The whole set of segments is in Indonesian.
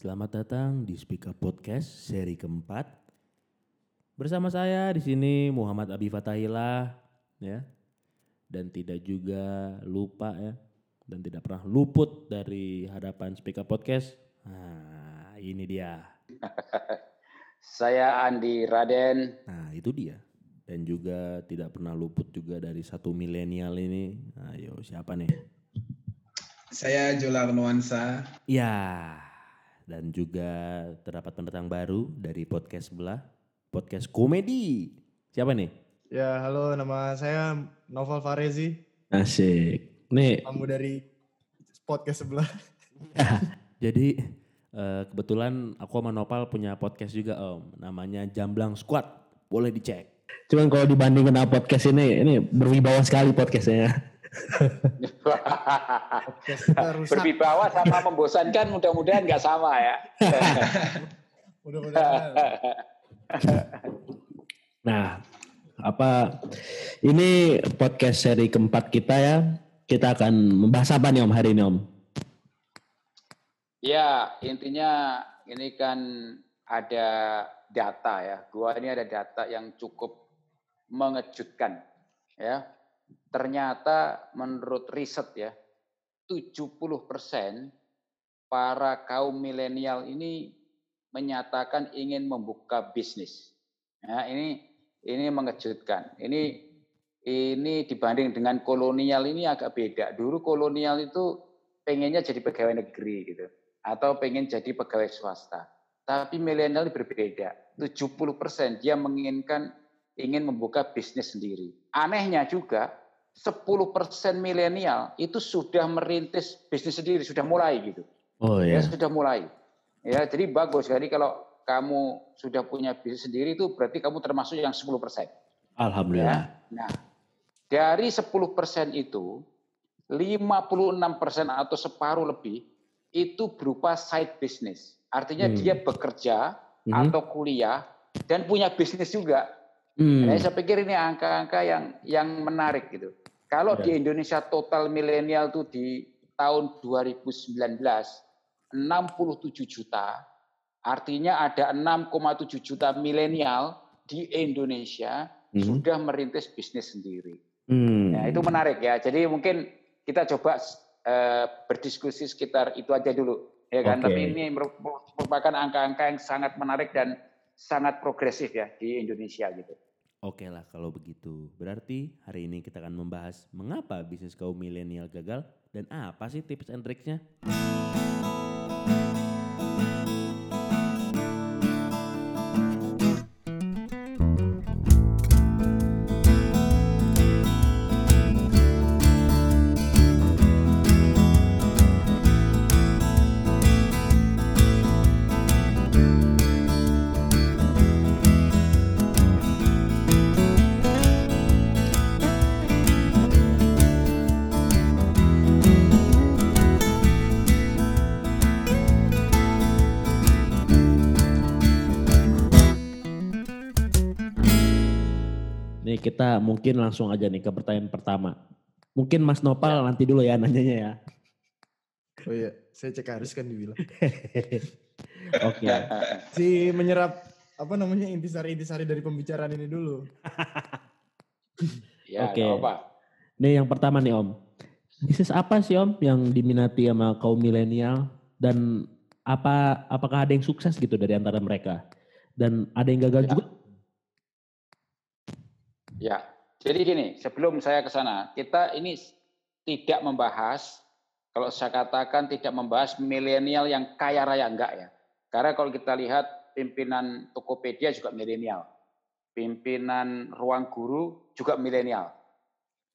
Selamat datang di Speak Up Podcast seri keempat. Bersama saya di sini Muhammad Abi Fatahillah ya. Dan tidak juga lupa ya dan tidak pernah luput dari hadapan Speak Up Podcast. Nah, ini dia. Saya Andi Raden. Nah, itu dia. Dan juga tidak pernah luput juga dari satu milenial ini. Ayo, siapa nih? Saya Jola Nuansa. Ya, dan juga terdapat pendatang baru dari podcast sebelah, podcast komedi. Siapa nih? Ya, halo nama saya Novel Farezi. Asik. Nih, Kamu dari podcast sebelah. jadi eh, kebetulan aku sama Nopal punya podcast juga Om. Namanya Jamblang Squad. Boleh dicek. Cuman kalau dibandingin sama podcast ini, ini berwibawa sekali podcastnya. Berwibawa sama membosankan mudah-mudahan nggak sama ya. Mudah-mudahan. Nah, apa ini podcast seri keempat kita ya. Kita akan membahas apa nih Om hari ini Om? ya intinya ini kan ada data ya. Gua ini ada data yang cukup mengejutkan ya. Ternyata menurut riset ya 70% para kaum milenial ini menyatakan ingin membuka bisnis. Ya, ini ini mengejutkan. Ini ini dibanding dengan kolonial ini agak beda. Dulu kolonial itu pengennya jadi pegawai negeri gitu atau pengen jadi pegawai swasta. Tapi milenial berbeda. 70% dia menginginkan ingin membuka bisnis sendiri. Anehnya juga 10% milenial itu sudah merintis bisnis sendiri, sudah mulai gitu. Oh Ya, ya. sudah mulai. Ya, jadi bagus. Jadi kalau kamu sudah punya bisnis sendiri itu berarti kamu termasuk yang 10%. Alhamdulillah. Ya. Nah, dari 10% itu 56% atau separuh lebih itu berupa side business. Artinya Hmm. dia bekerja Hmm. atau kuliah dan punya bisnis juga. Hmm. Nah, saya pikir ini angka-angka yang yang menarik gitu. Kalau Ya. di Indonesia total milenial tuh di tahun 2019 67 juta, artinya ada 6,7 juta milenial di Indonesia Mhm. sudah merintis bisnis sendiri. Hmm. Nah, itu menarik ya. Jadi mungkin kita coba eh, berdiskusi sekitar itu aja dulu, ya kan? Oke. Tapi ini meru- merupakan angka-angka yang sangat menarik dan sangat progresif ya di Indonesia gitu. Oke lah kalau begitu. Berarti hari ini kita akan membahas mengapa bisnis kaum milenial gagal dan apa sih tips and tricksnya. Nih kita mungkin langsung aja nih ke pertanyaan pertama. Mungkin Mas Nopal nanti dulu ya nanyanya ya. Oh iya, saya cek Haris kan dibilang. Oke. Si menyerap apa namanya intisari-intisari dari pembicaraan ini dulu. Ya, Oke. apa. Nih yang pertama nih Om. Bisnis apa sih Om yang diminati sama kaum milenial dan apa apakah ada yang sukses gitu dari antara mereka? Dan ada yang gagal Ya. juga? Ya, jadi gini, sebelum saya ke sana, kita ini tidak membahas, kalau saya katakan tidak membahas milenial yang kaya raya enggak ya. Karena kalau kita lihat pimpinan Tokopedia juga milenial, pimpinan Ruang Guru juga milenial,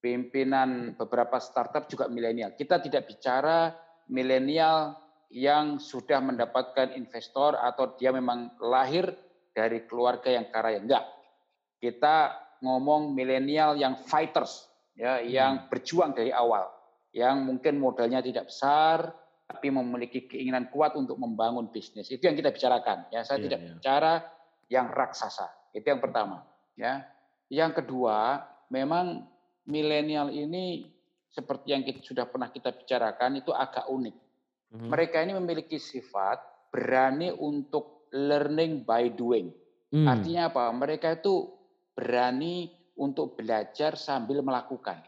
pimpinan beberapa startup juga milenial. Kita tidak bicara milenial yang sudah mendapatkan investor atau dia memang lahir dari keluarga yang kaya enggak. Kita ngomong milenial yang fighters ya yang berjuang dari awal yang mungkin modalnya tidak besar tapi memiliki keinginan kuat untuk membangun bisnis itu yang kita bicarakan ya saya Iya, tidak iya. bicara yang raksasa itu yang pertama ya yang kedua memang milenial ini seperti yang kita, sudah pernah kita bicarakan itu agak unik Mhm. mereka ini memiliki sifat berani untuk learning by doing. Hmm. Artinya apa? Mereka itu berani untuk belajar sambil melakukan.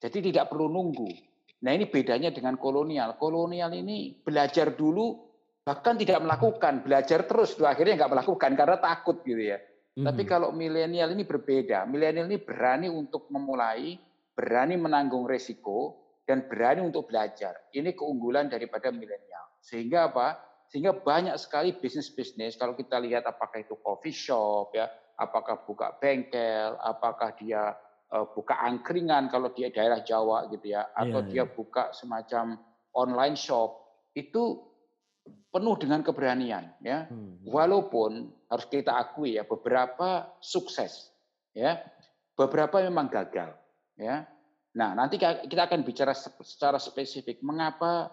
Jadi tidak perlu nunggu. Nah ini bedanya dengan kolonial. Kolonial ini belajar dulu, bahkan tidak melakukan. Belajar terus, dua akhirnya nggak melakukan karena takut gitu ya. Tapi Mhm. kalau milenial ini berbeda. Milenial ini berani untuk memulai, berani menanggung resiko, dan berani untuk belajar. Ini keunggulan daripada milenial. Sehingga apa? Sehingga banyak sekali bisnis-bisnis, kalau kita lihat apakah itu coffee shop, ya, apakah buka bengkel, apakah dia eh, buka angkringan kalau dia daerah Jawa gitu ya, atau Iya, dia iya. buka semacam online shop, itu penuh dengan keberanian ya. Hmm. Walaupun harus kita akui ya beberapa sukses ya, beberapa memang gagal ya. Nah, nanti kita akan bicara se- secara spesifik mengapa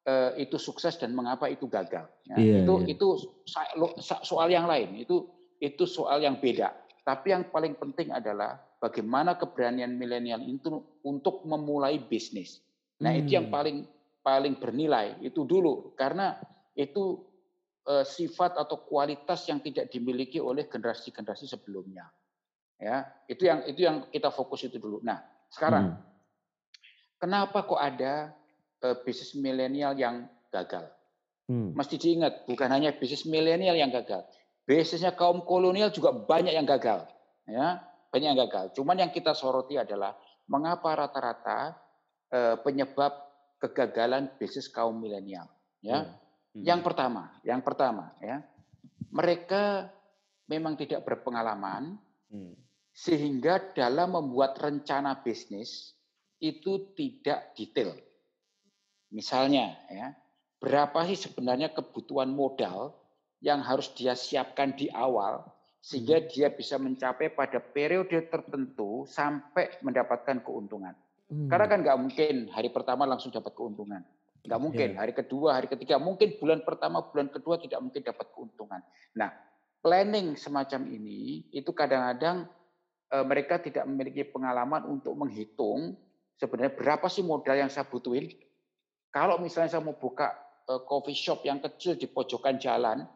eh, itu sukses dan mengapa itu gagal. ya. Iya, itu iya. itu soal yang lain, itu itu soal yang beda. Tapi yang paling penting adalah bagaimana keberanian milenial itu untuk memulai bisnis. Nah, itu yang Hmm. paling paling bernilai itu dulu karena itu eh, sifat atau kualitas yang tidak dimiliki oleh generasi-generasi sebelumnya. Ya, itu yang itu yang kita fokus itu dulu. Nah, sekarang Hmm. kenapa kok ada eh, bisnis milenial yang gagal? Hmm. Mesti diingat, bukan hanya bisnis milenial yang gagal. Bisnisnya kaum kolonial juga banyak yang gagal. Ya, banyak yang gagal. Cuman yang kita soroti adalah mengapa rata-rata eh, penyebab kegagalan bisnis kaum milenial. Ya, Hmm. yang pertama, yang pertama ya, mereka memang tidak berpengalaman Hmm. sehingga dalam membuat rencana bisnis itu tidak detail. Misalnya ya, berapa sih sebenarnya kebutuhan modal yang harus dia siapkan di awal sehingga dia bisa mencapai pada periode tertentu sampai mendapatkan keuntungan. Hmm. Karena kan nggak mungkin hari pertama langsung dapat keuntungan. Nggak mungkin. Iya. Hari kedua, hari ketiga, mungkin bulan pertama, bulan kedua tidak mungkin dapat keuntungan. Nah, planning semacam ini itu kadang-kadang eh, mereka tidak memiliki pengalaman untuk menghitung sebenarnya berapa sih modal yang saya butuhin. Kalau misalnya saya mau buka eh, coffee shop yang kecil di pojokan jalan,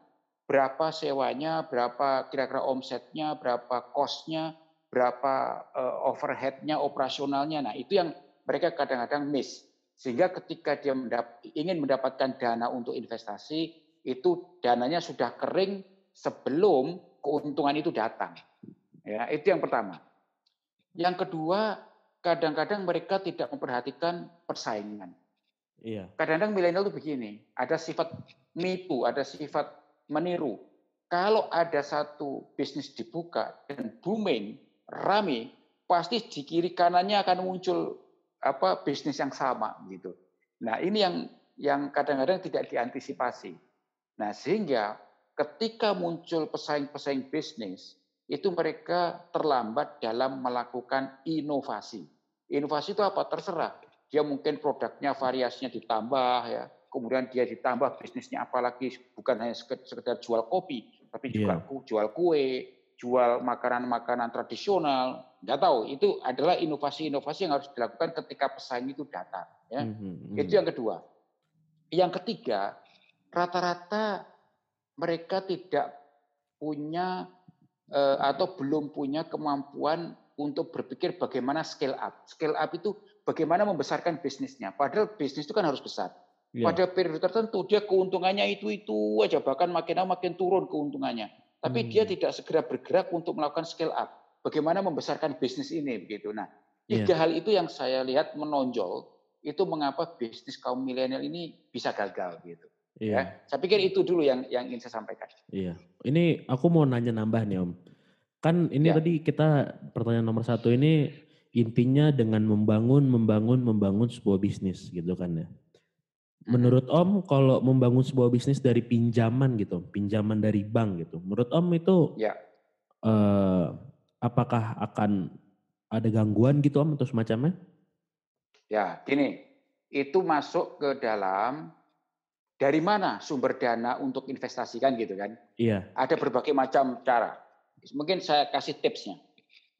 berapa sewanya, berapa kira-kira omsetnya, berapa kosnya, berapa eh, overheadnya, operasionalnya. Nah itu yang mereka kadang-kadang miss. Sehingga ketika dia mendap- ingin mendapatkan dana untuk investasi, itu dananya sudah kering sebelum keuntungan itu datang. Ya, itu yang pertama. Yang kedua, kadang-kadang mereka tidak memperhatikan persaingan. Iya. Kadang-kadang milenial itu begini, ada sifat nipu, ada sifat meniru. Kalau ada satu bisnis dibuka dan booming, rame, pasti di kiri kanannya akan muncul apa bisnis yang sama gitu. Nah, ini yang yang kadang-kadang tidak diantisipasi. Nah, sehingga ketika muncul pesaing-pesaing bisnis, itu mereka terlambat dalam melakukan inovasi. Inovasi itu apa? Terserah. Dia mungkin produknya variasinya ditambah ya. Kemudian dia ditambah bisnisnya apalagi bukan hanya sekedar jual kopi, tapi juga Iya. jual kue, jual makanan-makanan tradisional. Nggak tahu, itu adalah inovasi-inovasi yang harus dilakukan ketika pesaing itu datang. Ya. Mhm, mhm. Itu yang kedua. Yang ketiga, rata-rata mereka tidak punya eh, atau belum punya kemampuan untuk berpikir bagaimana scale up. Scale up itu bagaimana membesarkan bisnisnya. Padahal bisnis itu kan harus besar. Iya. Pada periode tertentu dia keuntungannya itu-itu aja, bahkan makin lama makin turun keuntungannya. Tapi Hmm. dia tidak segera bergerak untuk melakukan scale up. Bagaimana membesarkan bisnis ini begitu. Nah, Iya. tiga hal itu yang saya lihat menonjol itu mengapa bisnis kaum milenial ini bisa gagal gitu. Iya. Ya, saya pikir itu dulu yang yang ingin saya sampaikan. Iya. Ini aku mau nanya nambah nih Om. Kan ini Ya. tadi kita pertanyaan nomor satu ini intinya dengan membangun, membangun, membangun sebuah bisnis gitu kan ya. Menurut Om kalau membangun sebuah bisnis dari pinjaman gitu, pinjaman dari bank gitu. Menurut Om itu Ya. eh, apakah akan ada gangguan gitu Om atau semacamnya? Ya, gini, itu masuk ke dalam dari mana sumber dana untuk investasi kan gitu kan? Iya. Ada berbagai macam cara. Mungkin saya kasih tipsnya.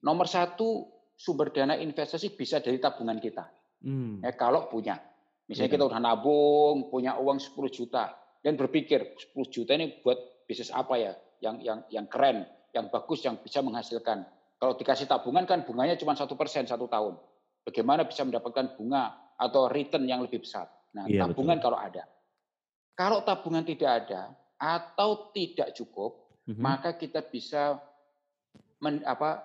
Nomor satu, sumber dana investasi bisa dari tabungan kita. Hmm. Ya, kalau punya. Misalnya Iya. kita udah nabung, punya uang 10 juta. dan berpikir 10 juta ini buat bisnis apa ya yang yang yang keren, yang bagus, yang bisa menghasilkan. Kalau dikasih tabungan kan bunganya cuma satu persen satu tahun. Bagaimana bisa mendapatkan bunga atau return yang lebih besar? Nah, Iya, tabungan kalau ada. Kalau tabungan tidak ada atau tidak cukup, Mhm. maka kita bisa men, apa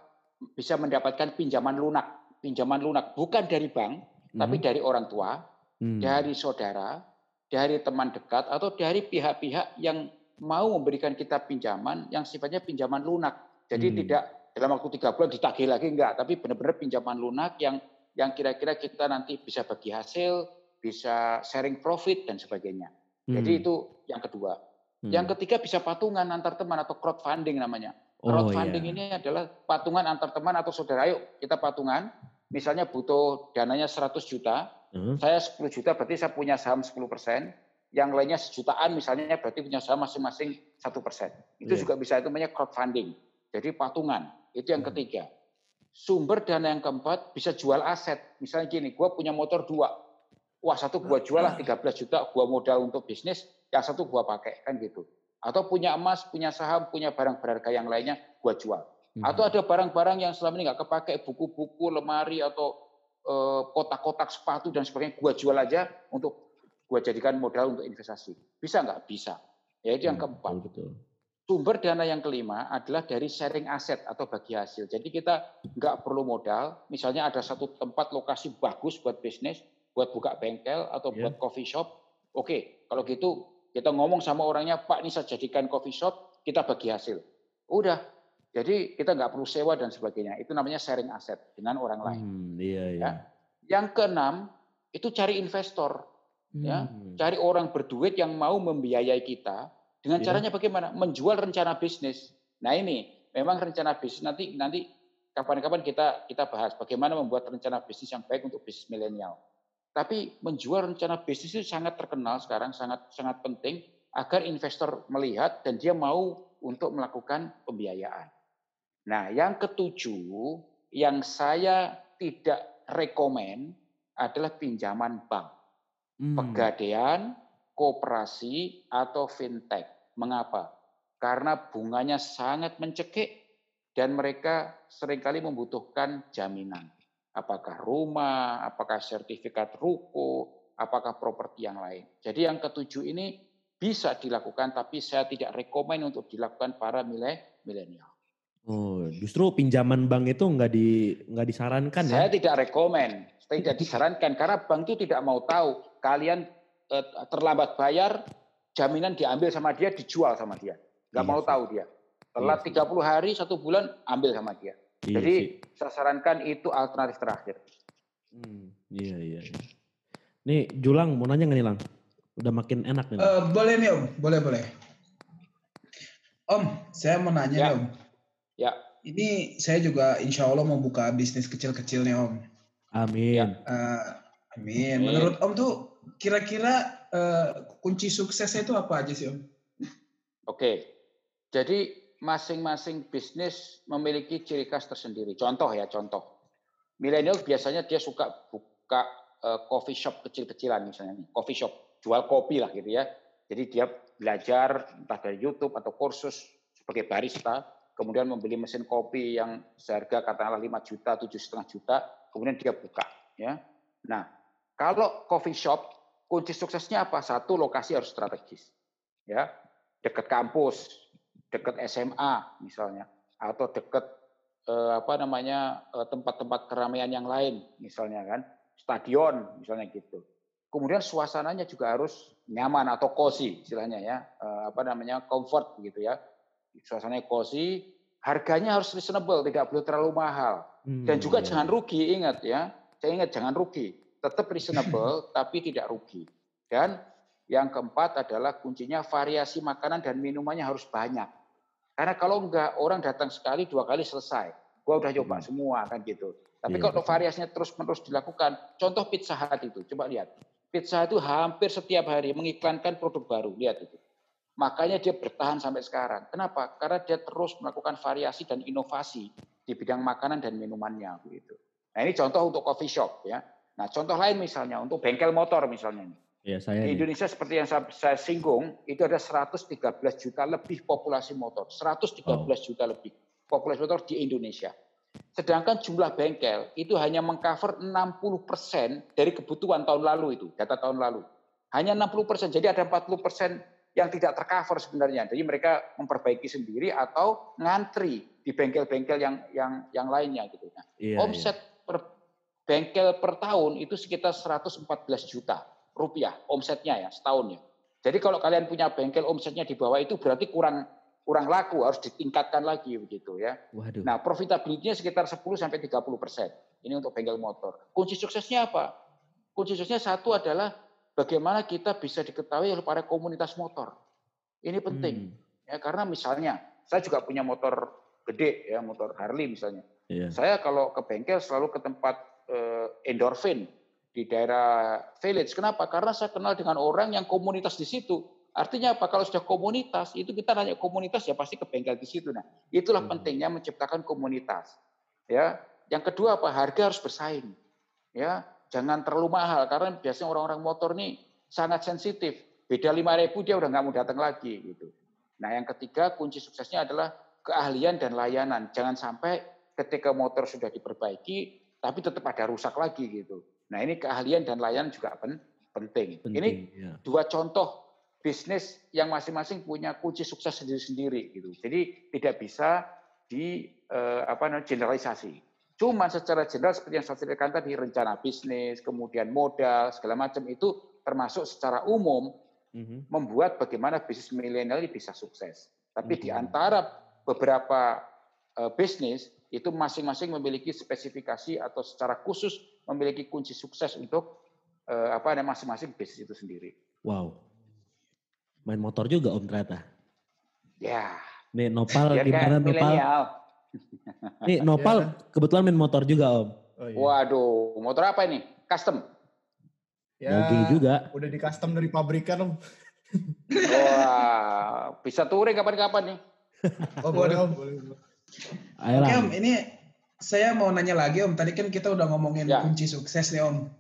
bisa mendapatkan pinjaman lunak, pinjaman lunak bukan dari bank, tapi Mhm. dari orang tua, Hmm. dari saudara, dari teman dekat atau dari pihak-pihak yang mau memberikan kita pinjaman yang sifatnya pinjaman lunak. Jadi Hmm. tidak dalam waktu tiga bulan ditagih lagi enggak, tapi benar-benar pinjaman lunak yang yang kira-kira kita nanti bisa bagi hasil, bisa sharing profit dan sebagainya. Jadi Hmm. itu yang kedua. Hmm. Yang ketiga bisa patungan antar teman atau crowdfunding namanya. Oh, Crowdfunding iya. ini adalah patungan antar teman atau saudara. Ayo kita patungan. Misalnya butuh dananya 100 juta, Heeh. saya 10 juta berarti saya punya saham 10 persen. Yang lainnya sejutaan misalnya berarti punya saham masing-masing satu persen. Itu Iya. juga bisa itu namanya crowdfunding. Jadi patungan. Itu yang Hmm. ketiga. Sumber dana yang keempat bisa jual aset. Misalnya gini, gue punya motor dua. Wah satu gua jual lah 13 juta, gua modal untuk bisnis, yang satu gua pakai kan gitu. Atau punya emas, punya saham, punya barang berharga yang lainnya, gua jual. Hmm. Atau ada barang-barang yang selama ini nggak kepake, buku-buku, lemari atau kotak-kotak sepatu dan sebagainya, gua jual aja untuk gua jadikan modal untuk investasi. Bisa nggak? Bisa. Ya itu yang Hmm, keempat. betul, betul. Sumber dana yang kelima adalah dari sharing aset atau bagi hasil. Jadi kita nggak perlu modal. Misalnya ada satu tempat lokasi bagus buat bisnis, buat buka bengkel atau Iya. buat coffee shop. Oke, kalau gitu kita ngomong sama orangnya, Pak ini saya jadikan coffee shop, kita bagi hasil. Udah. Jadi kita nggak perlu sewa dan sebagainya. Itu namanya sharing aset dengan orang lain. Hmm, iya, iya. Ya. Yang keenam itu cari investor, ya. Hmm. cari orang berduit yang mau membiayai kita. Dengan Iya. caranya bagaimana? Menjual rencana bisnis. Nah ini memang rencana bisnis nanti nanti kapan-kapan kita kita bahas bagaimana membuat rencana bisnis yang baik untuk bisnis milenial. Tapi menjual rencana bisnis itu sangat terkenal sekarang, sangat sangat penting agar investor melihat dan dia mau untuk melakukan pembiayaan. Nah, yang ketujuh yang saya tidak rekomen adalah pinjaman bank, Hmm. pegadaian, koperasi atau fintech. Mengapa? Karena bunganya sangat mencekik dan mereka sering kali membutuhkan jaminan. Apakah rumah, apakah sertifikat ruko, apakah properti yang lain. Jadi yang ketujuh ini bisa dilakukan, tapi saya tidak rekomen untuk dilakukan para mile- milenial. Oh, justru pinjaman bank itu nggak di nggak disarankan Saya ya? tidak rekomen, tidak disarankan karena bank itu tidak mau tahu kalian eh, terlambat bayar, jaminan diambil sama dia, dijual sama dia. Nggak Iya mau sih. tahu dia. Telat Iya sih. 30 hari, satu bulan, ambil sama dia. Iya Jadi sih. saya sarankan itu alternatif terakhir. Hmm, iya, iya, iya. Nih, Julang mau nanya nggak nih, Lang? Udah makin enak nih. Lang. Eh, boleh nih Om, boleh boleh. Om, saya mau nanya Ya. nih Om. Ya, Ini saya juga insya Allah mau buka bisnis kecil-kecil nih Om. Amin. Eh, amin. Amin. Menurut Om tuh kira-kira eh, kunci suksesnya itu apa aja sih Om? oke. Jadi masing-masing bisnis memiliki ciri khas tersendiri. Contoh ya, contoh. Milenial biasanya dia suka buka eh, coffee shop kecil-kecilan misalnya nih, coffee shop, jual kopi lah gitu ya. Jadi dia belajar entah dari YouTube atau kursus sebagai barista, kemudian membeli mesin kopi yang seharga katakanlah 5 juta, tujuh setengah juta, kemudian dia buka ya. Nah, kalau coffee shop kunci suksesnya apa? Satu lokasi harus strategis. Ya, dekat kampus, dekat SMA misalnya atau dekat eh, apa namanya eh, tempat-tempat keramaian yang lain misalnya kan, stadion misalnya gitu. Kemudian suasananya juga harus nyaman atau cozy istilahnya ya, eh, apa namanya comfort gitu ya. Suasananya cozy, harganya harus reasonable, tidak boleh terlalu mahal. Dan Hmm, juga iya, jangan rugi, ingat ya. Saya ingat jangan rugi. Tetap reasonable tapi tidak rugi. Dan yang keempat adalah kuncinya variasi makanan dan minumannya harus banyak. Karena kalau enggak orang datang sekali dua kali selesai. Gua udah coba Hmm. semua kan gitu. Tapi Iya, kalau variasinya terus-menerus dilakukan, contoh Pizza Hut itu, coba lihat. Pizza Hut itu hampir setiap hari mengiklankan produk baru, lihat itu. Makanya dia bertahan sampai sekarang. Kenapa? Karena dia terus melakukan variasi dan inovasi di bidang makanan dan minumannya begitu. Nah, ini contoh untuk coffee shop ya. Nah, contoh lain misalnya untuk bengkel motor misalnya nih. Ya saya Di nih. Indonesia seperti yang saya, saya singgung, itu ada 113 juta lebih populasi motor. 113 juta lebih populasi motor di Indonesia. Sedangkan jumlah bengkel itu hanya mengcover 60 persen dari kebutuhan tahun lalu itu, data tahun lalu. Hanya 60 persen, jadi ada 40 persen yang tidak tercover sebenarnya. Jadi mereka memperbaiki sendiri atau ngantri di bengkel-bengkel yang yang yang lainnya gitu. Nah, Iya, omset per bengkel per tahun itu sekitar 114 juta rupiah omsetnya ya setahun ya. Jadi kalau kalian punya bengkel omsetnya di bawah itu berarti kurang kurang laku harus ditingkatkan lagi begitu ya. iya. Waduh. Nah profitability-nya sekitar 10 sampai 30 persen. Ini untuk bengkel motor. Kunci suksesnya apa? Kunci suksesnya satu adalah bagaimana kita bisa diketahui oleh para komunitas motor. Ini penting Hmm, ya karena misalnya saya juga punya motor gede ya motor Harley misalnya. Iya. Saya kalau ke bengkel selalu ke tempat eh, endorfin di daerah Village. Kenapa? Karena saya kenal dengan orang yang komunitas di situ. Artinya apa? Kalau sudah komunitas, itu kita nanya komunitas ya pasti ke bengkel di situ. Nah, itulah Hmm. pentingnya menciptakan komunitas. Ya, yang kedua apa? Harga harus bersaing. Ya, jangan terlalu mahal karena biasanya orang-orang motor nih sangat sensitif. Beda 5.000 dia udah nggak mau datang lagi gitu. Nah, yang ketiga kunci suksesnya adalah keahlian dan layanan. Jangan sampai ketika motor sudah diperbaiki tapi tetap ada rusak lagi gitu. Nah, ini keahlian dan layanan juga pen- penting. Penting. Ini ya. dua contoh bisnis yang masing-masing punya kunci sukses sendiri-sendiri gitu. Jadi tidak bisa di eh, apa namanya generalisasi. Cuma secara general seperti yang saya ceritakan tadi rencana bisnis, kemudian modal segala macam itu termasuk secara umum Mhm. membuat bagaimana bisnis milenial ini bisa sukses. Tapi di Mhm. antara beberapa eh, bisnis itu masing-masing memiliki spesifikasi atau secara khusus memiliki kunci sukses untuk eh, apa namanya masing-masing bisnis itu sendiri. Wow. Main motor juga Om ternyata. Ya, Nih Nopal biar kayak gimana Nopal? Nih Nopal kebetulan main motor juga Om. Oh, iya. Waduh, motor apa ini? Custom. Ya, juga. Udah di custom dari pabrikan om. Wah, bisa touring kapan-kapan nih. Oh, boleh om. Ayolah. Oke om, ini saya mau nanya lagi om. Tadi kan kita udah ngomongin Ya. kunci sukses nih om.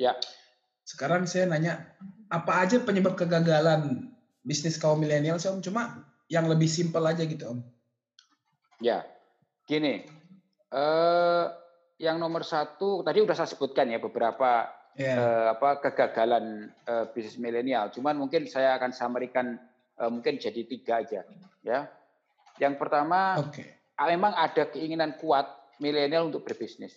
Ya. Sekarang saya nanya, apa aja penyebab kegagalan bisnis kaum milenial sih om? Cuma yang lebih simpel aja gitu om. Ya, gini, eh, yang nomor satu tadi udah saya sebutkan ya beberapa Ya. eh, apa kegagalan eh, bisnis milenial. Cuman mungkin saya akan samarikan eh, mungkin jadi tiga aja, ya. Yang pertama, Oke. ah, memang ada keinginan kuat milenial untuk berbisnis,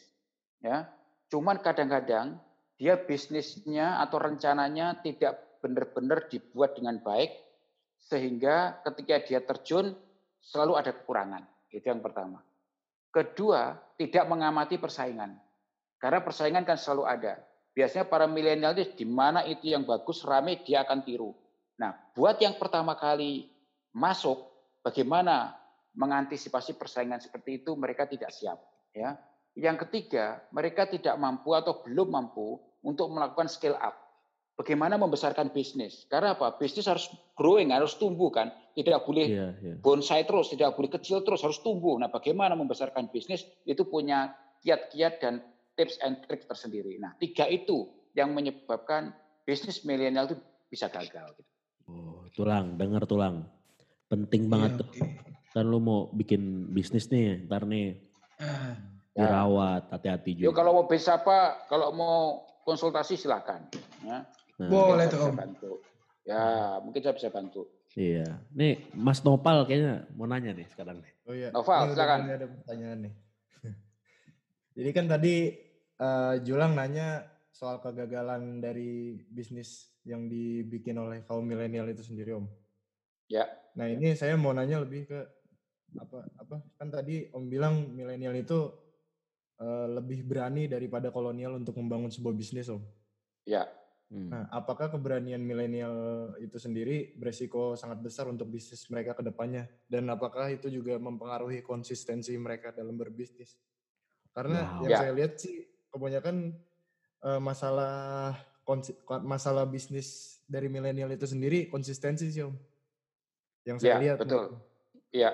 ya. Cuman kadang-kadang dia bisnisnya atau rencananya tidak benar-benar dibuat dengan baik, sehingga ketika dia terjun selalu ada kekurangan. Itu yang pertama. Kedua, tidak mengamati persaingan. Karena persaingan kan selalu ada. Biasanya para milenial itu di mana itu yang bagus, rame, dia akan tiru. Nah, buat yang pertama kali masuk, bagaimana mengantisipasi persaingan seperti itu, mereka tidak siap. Ya. Yang ketiga, mereka tidak mampu atau belum mampu untuk melakukan scale up. Bagaimana membesarkan bisnis? Karena apa? Bisnis harus growing, harus tumbuh kan. Tidak boleh Iya, iya. bonsai terus, tidak boleh kecil terus, harus tumbuh. Nah, bagaimana membesarkan bisnis itu punya kiat-kiat dan tips and tricks tersendiri. Nah, tiga itu yang menyebabkan bisnis milenial itu bisa gagal. gitu. Oh, tulang, denger tulang. Penting banget Iya, tuh. oke. Kan lu mau bikin bisnis nih, ntar nih Ya. dirawat, hati-hati Yuk juga. kalau mau bisnis apa, kalau mau konsultasi silakan. Ya, Nah, Boleh tuh bisa om. bantu. Ya, mungkin saya bisa bantu. Iya. Nih Mas Nopal kayaknya mau nanya nih sekarang nih. Oh iya. Noval, Ini udah silakan. ada pertanyaan nih. Jadi kan tadi eh, Julang nanya soal kegagalan dari bisnis yang dibikin oleh kaum milenial itu sendiri Om. Ya. Nah ini saya mau nanya lebih ke apa apa kan tadi Om bilang milenial itu eh, lebih berani daripada kolonial untuk membangun sebuah bisnis Om. Ya, Hmm. Nah, apakah keberanian milenial itu sendiri beresiko sangat besar untuk bisnis mereka ke depannya? Dan apakah itu juga mempengaruhi konsistensi mereka dalam berbisnis? Karena Wow. yang Ya. saya lihat sih kebanyakan eh, masalah masalah bisnis dari milenial itu sendiri konsistensi sih om. Yang saya Ya, lihat. betul. Iya.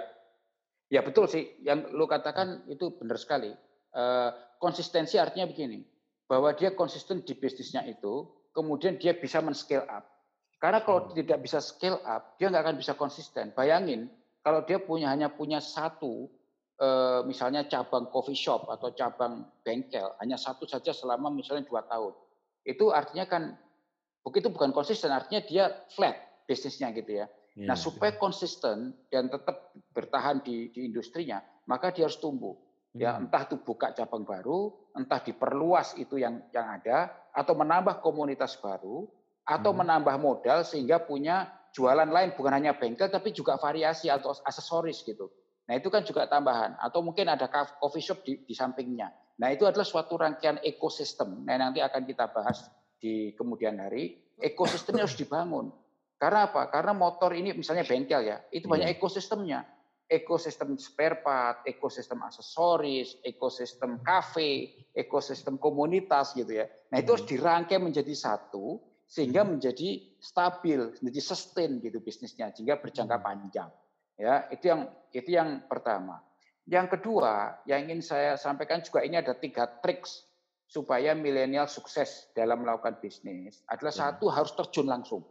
Ya betul sih. Yang lu katakan itu benar sekali. Eh, konsistensi artinya begini, bahwa dia konsisten di bisnisnya itu, kemudian dia bisa men-scale up. Karena kalau Hmm. tidak bisa scale up, dia nggak akan bisa konsisten. Bayangin kalau dia punya hanya punya satu, eh, misalnya cabang coffee shop atau cabang bengkel, hanya satu saja selama misalnya dua tahun, itu artinya kan begitu bukan konsisten, artinya dia flat bisnisnya gitu ya. Iya. Nah supaya konsisten dan tetap bertahan di, di industrinya, maka dia harus tumbuh. Ya Hmm. entah itu buka cabang baru, entah diperluas itu yang yang ada, atau menambah komunitas baru, atau Hmm. menambah modal sehingga punya jualan lain bukan hanya bengkel tapi juga variasi atau aksesoris gitu. Nah itu kan juga tambahan. Atau mungkin ada coffee shop di, di sampingnya. Nah itu adalah suatu rangkaian ekosistem. Nah nanti akan kita bahas di kemudian hari. Ekosistemnya harus dibangun. Karena apa? Karena motor ini misalnya bengkel ya, itu banyak Iya. ekosistemnya. Ekosistem spare part, ekosistem aksesoris, ekosistem kafe, ekosistem komunitas gitu ya. Nah itu harus dirangkai menjadi satu sehingga menjadi stabil, menjadi sustain gitu bisnisnya sehingga berjangka panjang. Ya, itu yang itu yang pertama. Yang kedua, yang ingin saya sampaikan juga ini ada tiga triks supaya milenial sukses dalam melakukan bisnis. Adalah Ya. satu harus terjun langsung.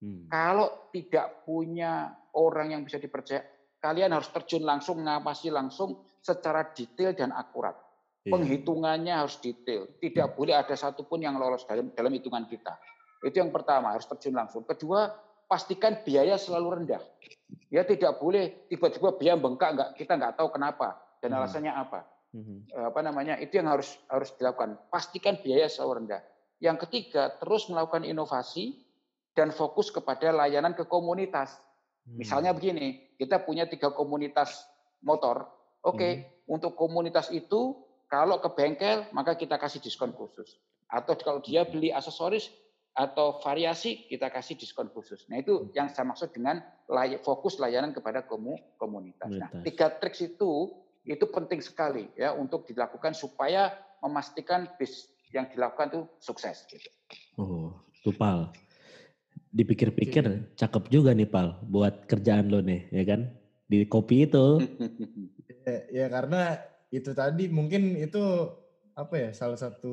Hmm. Kalau tidak punya orang yang bisa dipercaya, kalian harus terjun langsung, ngawasi langsung secara detail dan akurat. Iya. Penghitungannya harus detail. Tidak boleh ada satupun yang lolos dalam dalam hitungan kita. Itu yang pertama, harus terjun langsung. Kedua, pastikan biaya selalu rendah. Ya tidak boleh tiba-tiba biaya bengkak, nggak kita nggak tahu kenapa dan Hmm. alasannya apa. Hmm. Eh, Apa namanya? Itu yang harus harus dilakukan. Pastikan biaya selalu rendah. Yang ketiga, terus melakukan inovasi dan fokus kepada layanan ke komunitas. Hmm. Misalnya begini, kita punya tiga komunitas motor. Oke, untuk komunitas itu kalau ke bengkel maka kita kasih diskon khusus. Atau kalau dia beli aksesoris atau variasi kita kasih diskon khusus. Nah itu yang saya maksud dengan lay- fokus layanan kepada komu- komunitas. Nah tiga triks itu itu penting sekali ya untuk dilakukan supaya memastikan bis yang dilakukan itu sukses. Gitu. Oh, tuh Pal. Dipikir-pikir cakep juga nih Pal buat kerjaan lo nih, ya kan? Di kopi itu. Ya, ya karena itu tadi mungkin itu apa ya salah satu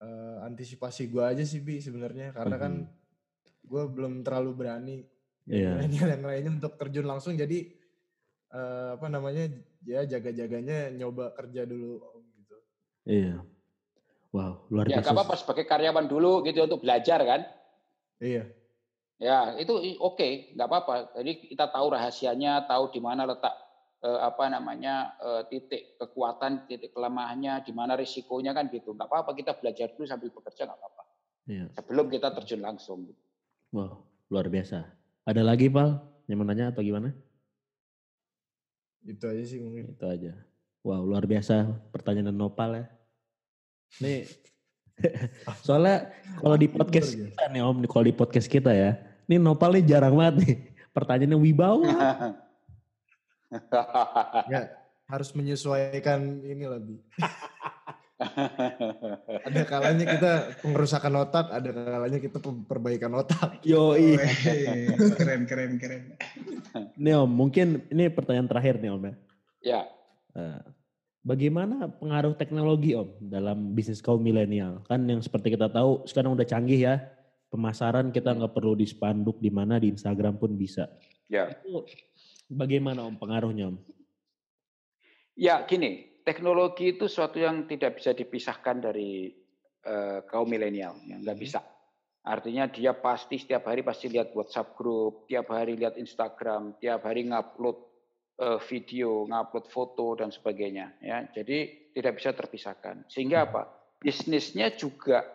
eh, antisipasi gua aja sih bi sebenarnya karena kan Mhm. gue belum terlalu berani Iya. milenial yang lainnya untuk terjun langsung jadi eh, apa namanya ya jaga-jaganya nyoba kerja dulu gitu. Iya. Wow, luar ya biasa. nggak apa-apa sebagai karyawan dulu gitu untuk belajar kan. Iya. Ya, itu oke, nggak apa-apa. Jadi kita tahu rahasianya, tahu di mana letak eh, apa namanya eh, titik kekuatan, titik kelemahannya, di mana risikonya kan gitu. Nggak apa-apa kita belajar dulu sambil bekerja nggak apa-apa. Iya. Sebelum kita terjun langsung. Wow, luar biasa. Ada lagi Pal yang mau nanya atau gimana? Itu aja sih mungkin. Itu aja. Wow, luar biasa pertanyaan Nopal ya. Nih, soalnya kalau di podcast kita nih Om, kalau di podcast kita ya, ini Nopal nih jarang banget nih. Pertanyaannya wibawa. Ya harus menyesuaikan ini lebih. Ada kalanya kita pengerusakan otak, ada kalanya kita perbaikan otak. Yoi. Weh, keren keren keren. Nih Om, mungkin ini pertanyaan terakhir nih Om ya. ya, Eh, Bagaimana pengaruh teknologi Om dalam bisnis kaum milenial? Kan yang seperti kita tahu sekarang udah canggih ya. Pemasaran kita nggak perlu di spanduk di mana di Instagram pun bisa. ya. Itu bagaimana Om pengaruhnya Om? Ya, gini, teknologi itu suatu yang tidak bisa dipisahkan dari eh, kaum milenial, ya, nggak bisa. Artinya dia pasti setiap hari pasti lihat WhatsApp grup, tiap hari lihat Instagram, tiap hari ngupload eh, video, ngupload foto dan sebagainya. Ya, jadi tidak bisa terpisahkan. Sehingga apa? Bisnisnya juga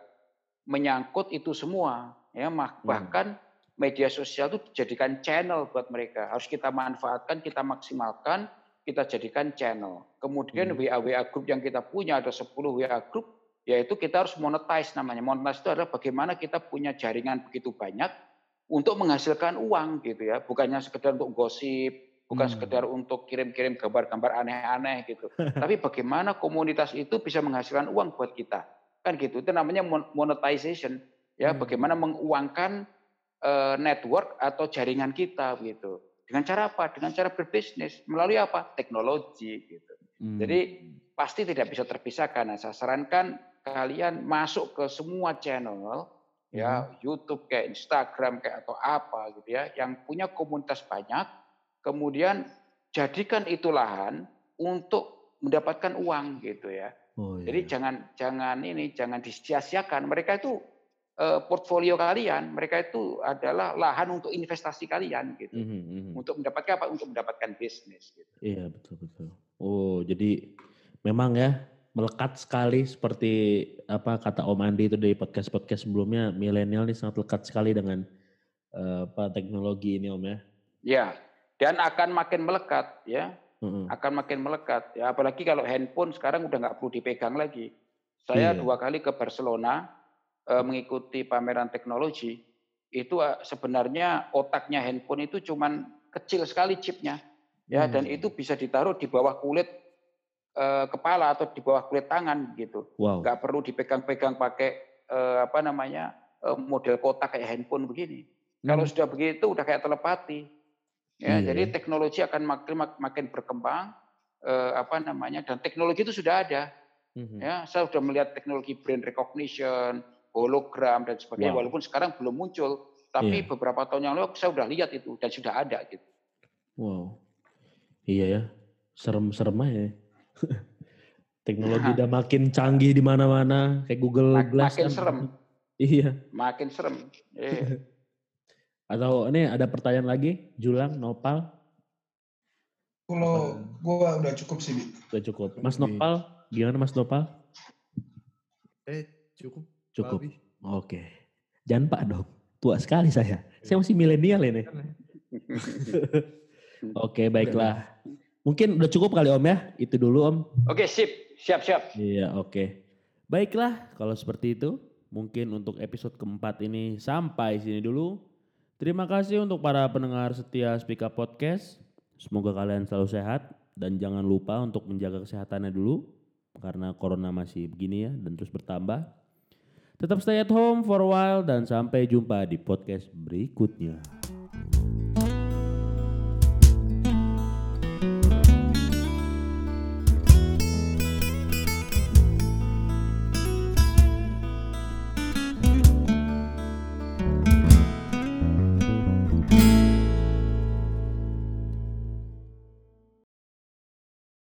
menyangkut itu semua. Ya, Hmm. bahkan media sosial itu dijadikan channel buat mereka. Harus kita manfaatkan, kita maksimalkan kita jadikan channel. Kemudian Hmm. WA WA group yang kita punya ada 10 WA group, yaitu kita harus monetize namanya. Monetize itu adalah bagaimana kita punya jaringan begitu banyak untuk menghasilkan uang gitu ya, bukannya sekedar untuk gosip, bukan Hmm. sekedar untuk kirim-kirim gambar-gambar aneh-aneh gitu. Tapi bagaimana komunitas itu bisa menghasilkan uang buat kita. Kan gitu. Itu namanya mon- monetization. Ya, Hmm. bagaimana menguangkan eh, network atau jaringan kita gitu. Dengan cara apa? Dengan cara berbisnis melalui apa? Teknologi gitu. Hmm. Jadi pasti tidak bisa terpisahkan. Nah, saya sarankan kalian masuk ke semua channel ya YouTube kayak Instagram kayak atau apa gitu ya yang punya komunitas banyak kemudian jadikan itu lahan untuk mendapatkan uang gitu ya. Oh, iya. Jadi jangan jangan ini jangan disia-siakan. Mereka itu eh, portfolio kalian, mereka itu adalah lahan untuk investasi kalian gitu. Mhm, mhm. Untuk mendapatkan apa? Untuk mendapatkan bisnis gitu. Iya betul betul. Oh jadi memang ya melekat sekali seperti apa kata Om Andi itu dari podcast podcast sebelumnya milenial ini sangat lekat sekali dengan eh, apa teknologi ini Om ya. Ya, dan akan makin melekat ya, Mhm. akan makin melekat. Ya, apalagi kalau handphone sekarang udah nggak perlu dipegang lagi. Saya Iya. dua kali ke Barcelona eh, mengikuti pameran teknologi. Itu eh, sebenarnya otaknya handphone itu cuman kecil sekali chipnya, ya, dan Hmm. itu bisa ditaruh di bawah kulit eh, kepala atau di bawah kulit tangan gitu. Wow. Nggak perlu dipegang-pegang pakai eh, apa namanya eh, model kotak kayak handphone begini. Kalau Hmm. sudah begitu udah kayak telepati. Ya, Iya, jadi ya. teknologi akan makin makin berkembang eh, apa namanya dan teknologi itu sudah ada. Mhm. Ya, saya sudah melihat teknologi brand recognition, hologram dan sebagainya Wow. walaupun sekarang belum muncul, tapi Iya. beberapa tahun yang lalu saya sudah lihat itu dan sudah ada gitu. Wow. Iya ya. Serem-serem aja. ya. Teknologi udah makin canggih di mana-mana kayak Google Mak- Glass makin kan. serem. Iya. Makin serem. Eh, Atau ini ada pertanyaan lagi, Julang, Nopal, Kalau gua udah cukup sih, Bi. udah cukup. Mas. Nopal, gimana Mas Nopal? Eh cukup. Cukup. Babi. Oke. Jangan Pak dong. Tua sekali saya. Saya masih milenial ini. Oke, baiklah. Mungkin udah cukup kali Om ya. Itu dulu Om. Oke, sip. Siap-siap. Iya, oke. Baiklah, kalau seperti itu, mungkin untuk episode keempat ini sampai sini dulu. Terima kasih untuk para pendengar setia Speak Up Podcast. Semoga kalian selalu sehat dan jangan lupa untuk menjaga kesehatannya dulu karena corona masih begini ya dan terus bertambah. Tetap stay at home for a while dan sampai jumpa di podcast berikutnya.